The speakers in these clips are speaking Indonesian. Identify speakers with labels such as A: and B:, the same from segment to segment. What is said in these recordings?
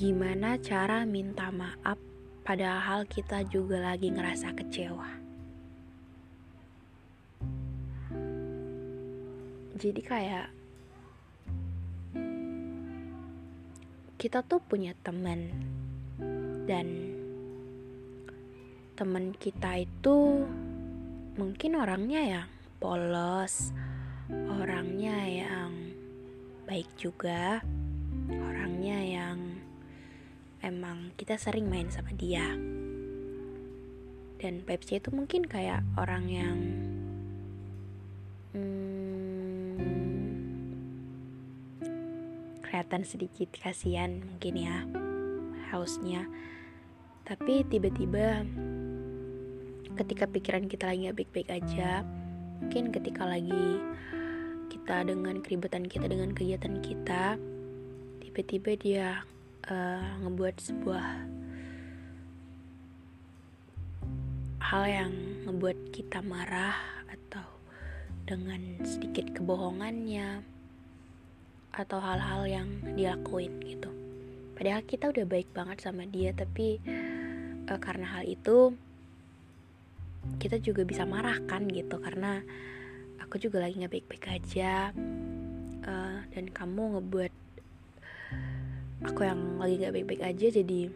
A: Gimana cara minta maaf padahal kita juga lagi ngerasa kecewa? Jadi kayak kita tuh punya teman dan teman kita itu mungkin orangnya yang polos, orangnya yang baik juga, orangnya yang emang kita sering main sama dia. Dan Pepsi itu mungkin kayak orang yang hmm, kelihatan sedikit kasihan mungkin ya hausnya. Tapi tiba-tiba ketika pikiran kita lagi gak baik-baik aja mungkin ketika lagi kita dengan keributan kita dengan kegiatan kita tiba-tiba dia uh, ngebuat sebuah hal yang ngebuat kita marah atau dengan sedikit kebohongannya atau hal-hal yang dilakuin gitu. Padahal kita udah baik banget sama dia tapi uh, karena hal itu kita juga bisa marah kan gitu karena aku juga lagi nggak baik-baik aja uh, dan kamu ngebuat aku yang lagi gak baik-baik aja jadi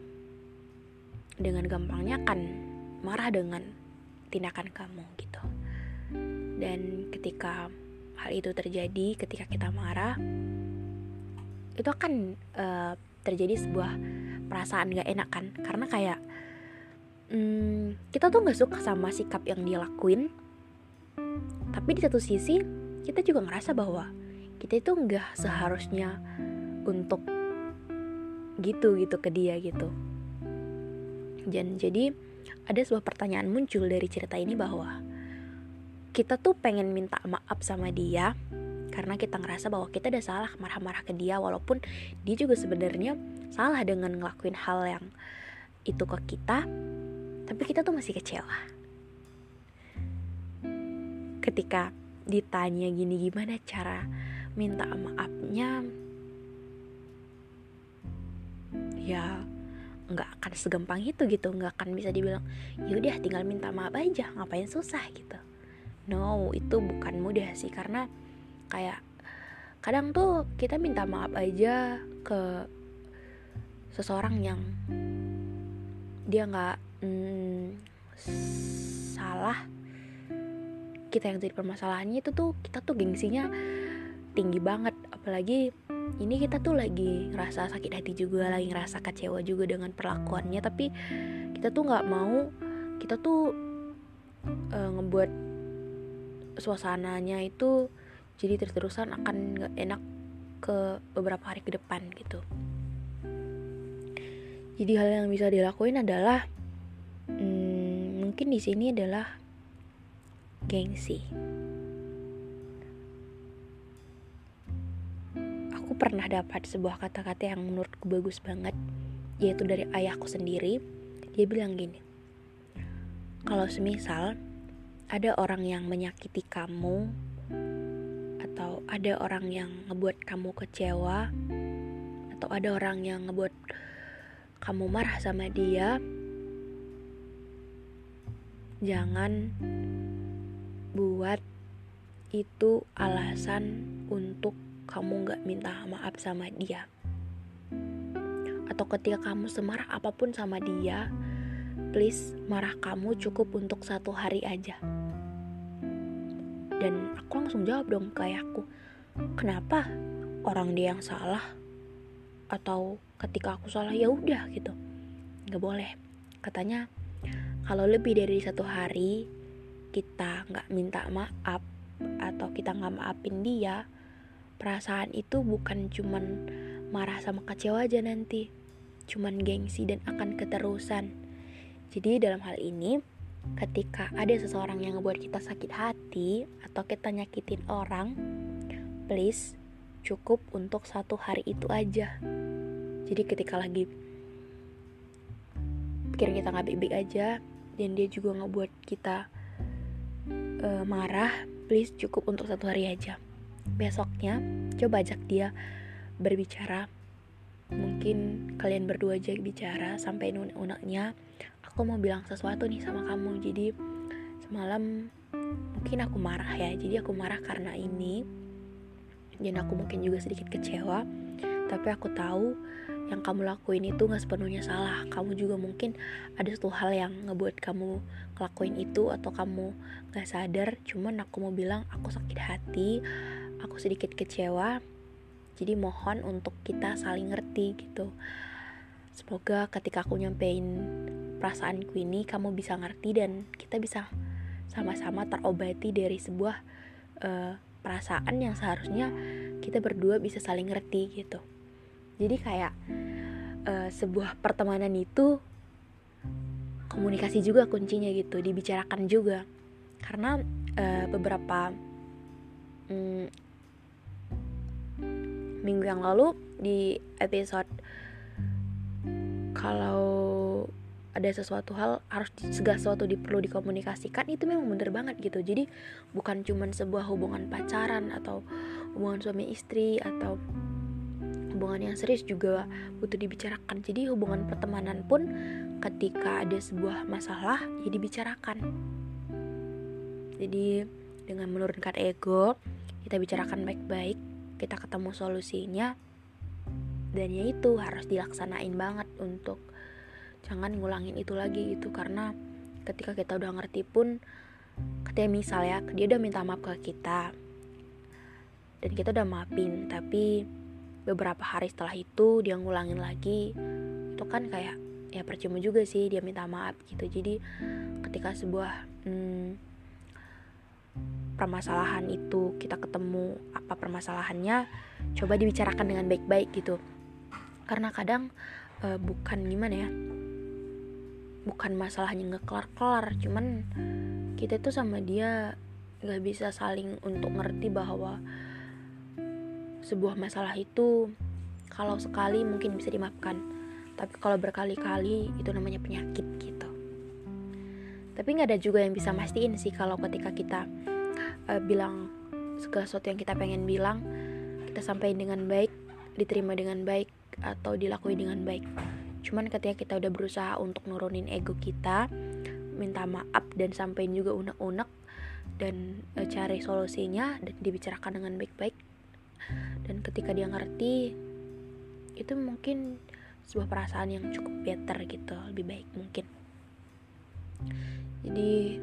A: dengan gampangnya akan marah dengan tindakan kamu gitu. Dan ketika hal itu terjadi ketika kita marah itu akan uh, terjadi sebuah perasaan gak enak kan? Karena kayak hmm, kita tuh gak suka sama sikap yang dia lakuin. Tapi di satu sisi kita juga ngerasa bahwa kita itu nggak seharusnya untuk gitu gitu ke dia gitu. Dan jadi ada sebuah pertanyaan muncul dari cerita ini bahwa kita tuh pengen minta maaf sama dia karena kita ngerasa bahwa kita udah salah marah-marah ke dia walaupun dia juga sebenarnya salah dengan ngelakuin hal yang itu ke kita tapi kita tuh masih kecewa. Ketika ditanya gini gimana cara minta maafnya ya nggak akan segampang itu gitu. Nggak akan bisa dibilang yaudah tinggal minta maaf aja ngapain susah gitu. No itu bukan mudah sih. Karena kayak kadang tuh kita minta maaf aja ke seseorang yang dia nggak hmm, salah. Kita yang jadi permasalahannya itu tuh kita tuh gengsinya tinggi banget. Apalagi ini kita tuh lagi ngerasa sakit hati juga lagi ngerasa kecewa juga dengan perlakuannya tapi kita tuh nggak mau kita tuh uh, ngebuat suasananya itu jadi terus-terusan akan nggak enak ke beberapa hari ke depan gitu. Jadi hal yang bisa dilakuin adalah hmm, mungkin di sini adalah gengsi pernah dapat sebuah kata-kata yang menurutku bagus banget, yaitu dari ayahku sendiri. Dia bilang gini, kalau semisal ada orang yang menyakiti kamu, atau ada orang yang ngebuat kamu kecewa, atau ada orang yang ngebuat kamu marah sama dia, jangan buat itu alasan untuk kamu gak minta maaf sama dia. Atau ketika kamu semarah apa pun sama dia, please marah kamu cukup untuk satu hari aja. Dan aku langsung jawab dong kayak aku, kenapa orang dia yang salah? Atau ketika aku salah ya udah gitu nggak boleh katanya kalau lebih dari satu hari kita nggak minta maaf atau kita nggak maafin dia perasaan itu bukan cuman marah sama kecewa aja nanti cuman gengsi dan akan keterusan. Jadi dalam hal ini ketika ada seseorang yang ngebuat kita sakit hati atau kita nyakitin orang please cukup untuk satu hari itu aja. Jadi ketika lagi pikir kita nggak baik-baik aja dan dia juga ngebuat kita uh, marah please cukup untuk satu hari aja besoknya coba ajak dia berbicara. Mungkin kalian berdua aja bicara sampai unek-uneknya aku mau bilang sesuatu nih sama kamu. Jadi semalam mungkin aku marah ya. Jadi aku marah karena ini. Dan aku mungkin juga sedikit kecewa. Tapi aku tahu yang kamu lakuin itu gak sepenuhnya salah. Kamu juga mungkin ada satu hal yang ngebuat kamu ngelakuin itu atau kamu gak sadar. Cuman aku mau bilang aku sakit hati aku sedikit kecewa. Jadi mohon untuk kita saling ngerti gitu. Semoga ketika aku nyampein perasaanku ini kamu bisa ngerti dan kita bisa sama-sama terobati dari sebuah uh, perasaan yang seharusnya kita berdua bisa saling ngerti gitu. Jadi kayak uh, sebuah pertemanan itu komunikasi juga kuncinya gitu dibicarakan juga. Karena uh, beberapa um, minggu yang lalu di episode kalau ada sesuatu hal harus segala sesuatu di, perlu dikomunikasikan itu memang bener banget gitu. Jadi bukan cuman sebuah hubungan pacaran atau hubungan suami istri atau hubungan yang serius juga butuh dibicarakan. Jadi hubungan pertemanan pun ketika ada sebuah masalah ya dibicarakan. Jadi dengan menurunkan ego kita bicarakan baik-baik kita ketemu solusinya dan ya itu harus dilaksanain banget untuk jangan ngulangin itu lagi gitu. Karena ketika kita udah ngerti pun ketika misal ya dia udah minta maaf ke kita dan kita udah maafin tapi beberapa hari setelah itu dia ngulangin lagi itu kan kayak ya percuma juga sih dia minta maaf gitu. Jadi ketika sebuah hmm, permasalahan itu kita ketemu apa permasalahannya coba dibicarakan dengan baik-baik gitu. Karena kadang uh, bukan gimana ya bukan masalahnya nggak kelar-kelar cuman kita tuh sama dia nggak bisa saling untuk ngerti bahwa sebuah masalah itu kalau sekali mungkin bisa dimaafkan. Tapi kalau berkali-kali itu namanya penyakit gitu. Tapi nggak ada juga yang bisa mastiin sih kalau ketika kita uh, bilang segala sesuatu yang kita pengen bilang kita sampaikan dengan baik diterima dengan baik atau dilakuin dengan baik. Cuman ketika kita udah berusaha untuk nurunin ego kita minta maaf dan sampaikan juga unek-unek dan uh, cari solusinya dan dibicarakan dengan baik-baik. Dan ketika dia ngerti itu mungkin sebuah perasaan yang cukup better gitu lebih baik mungkin. Jadi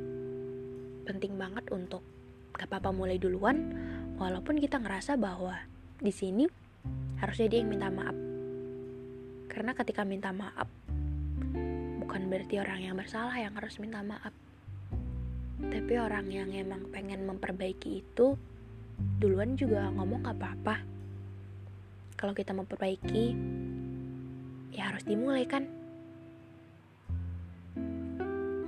A: penting banget untuk gak apa-apa mulai duluan walaupun kita ngerasa bahwa di sini harusnya dia yang minta maaf. Karena ketika minta maaf bukan berarti orang yang bersalah yang harus minta maaf. Tapi orang yang emang pengen memperbaiki itu duluan juga ngomong gak apa-apa kalau kita memperbaiki ya harus dimulai kan?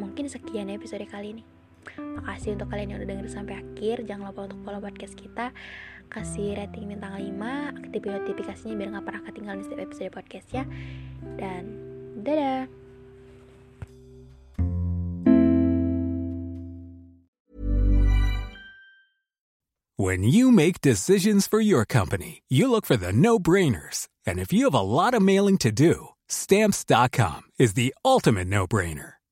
A: Mungkin sekian episode kali ini makasih untuk kalian yang udah denger sampai akhir. Jangan lupa untuk follow podcast kita. Kasih rating bintang 5 aktifin notifikasinya biar gak pernah ketinggalan di setiap episode podcast ya. Dan dadah.
B: When you make decisions for your company, you look for the no-brainers. And if you have a lot of mailing to do, Stamps.com is the ultimate no brainer.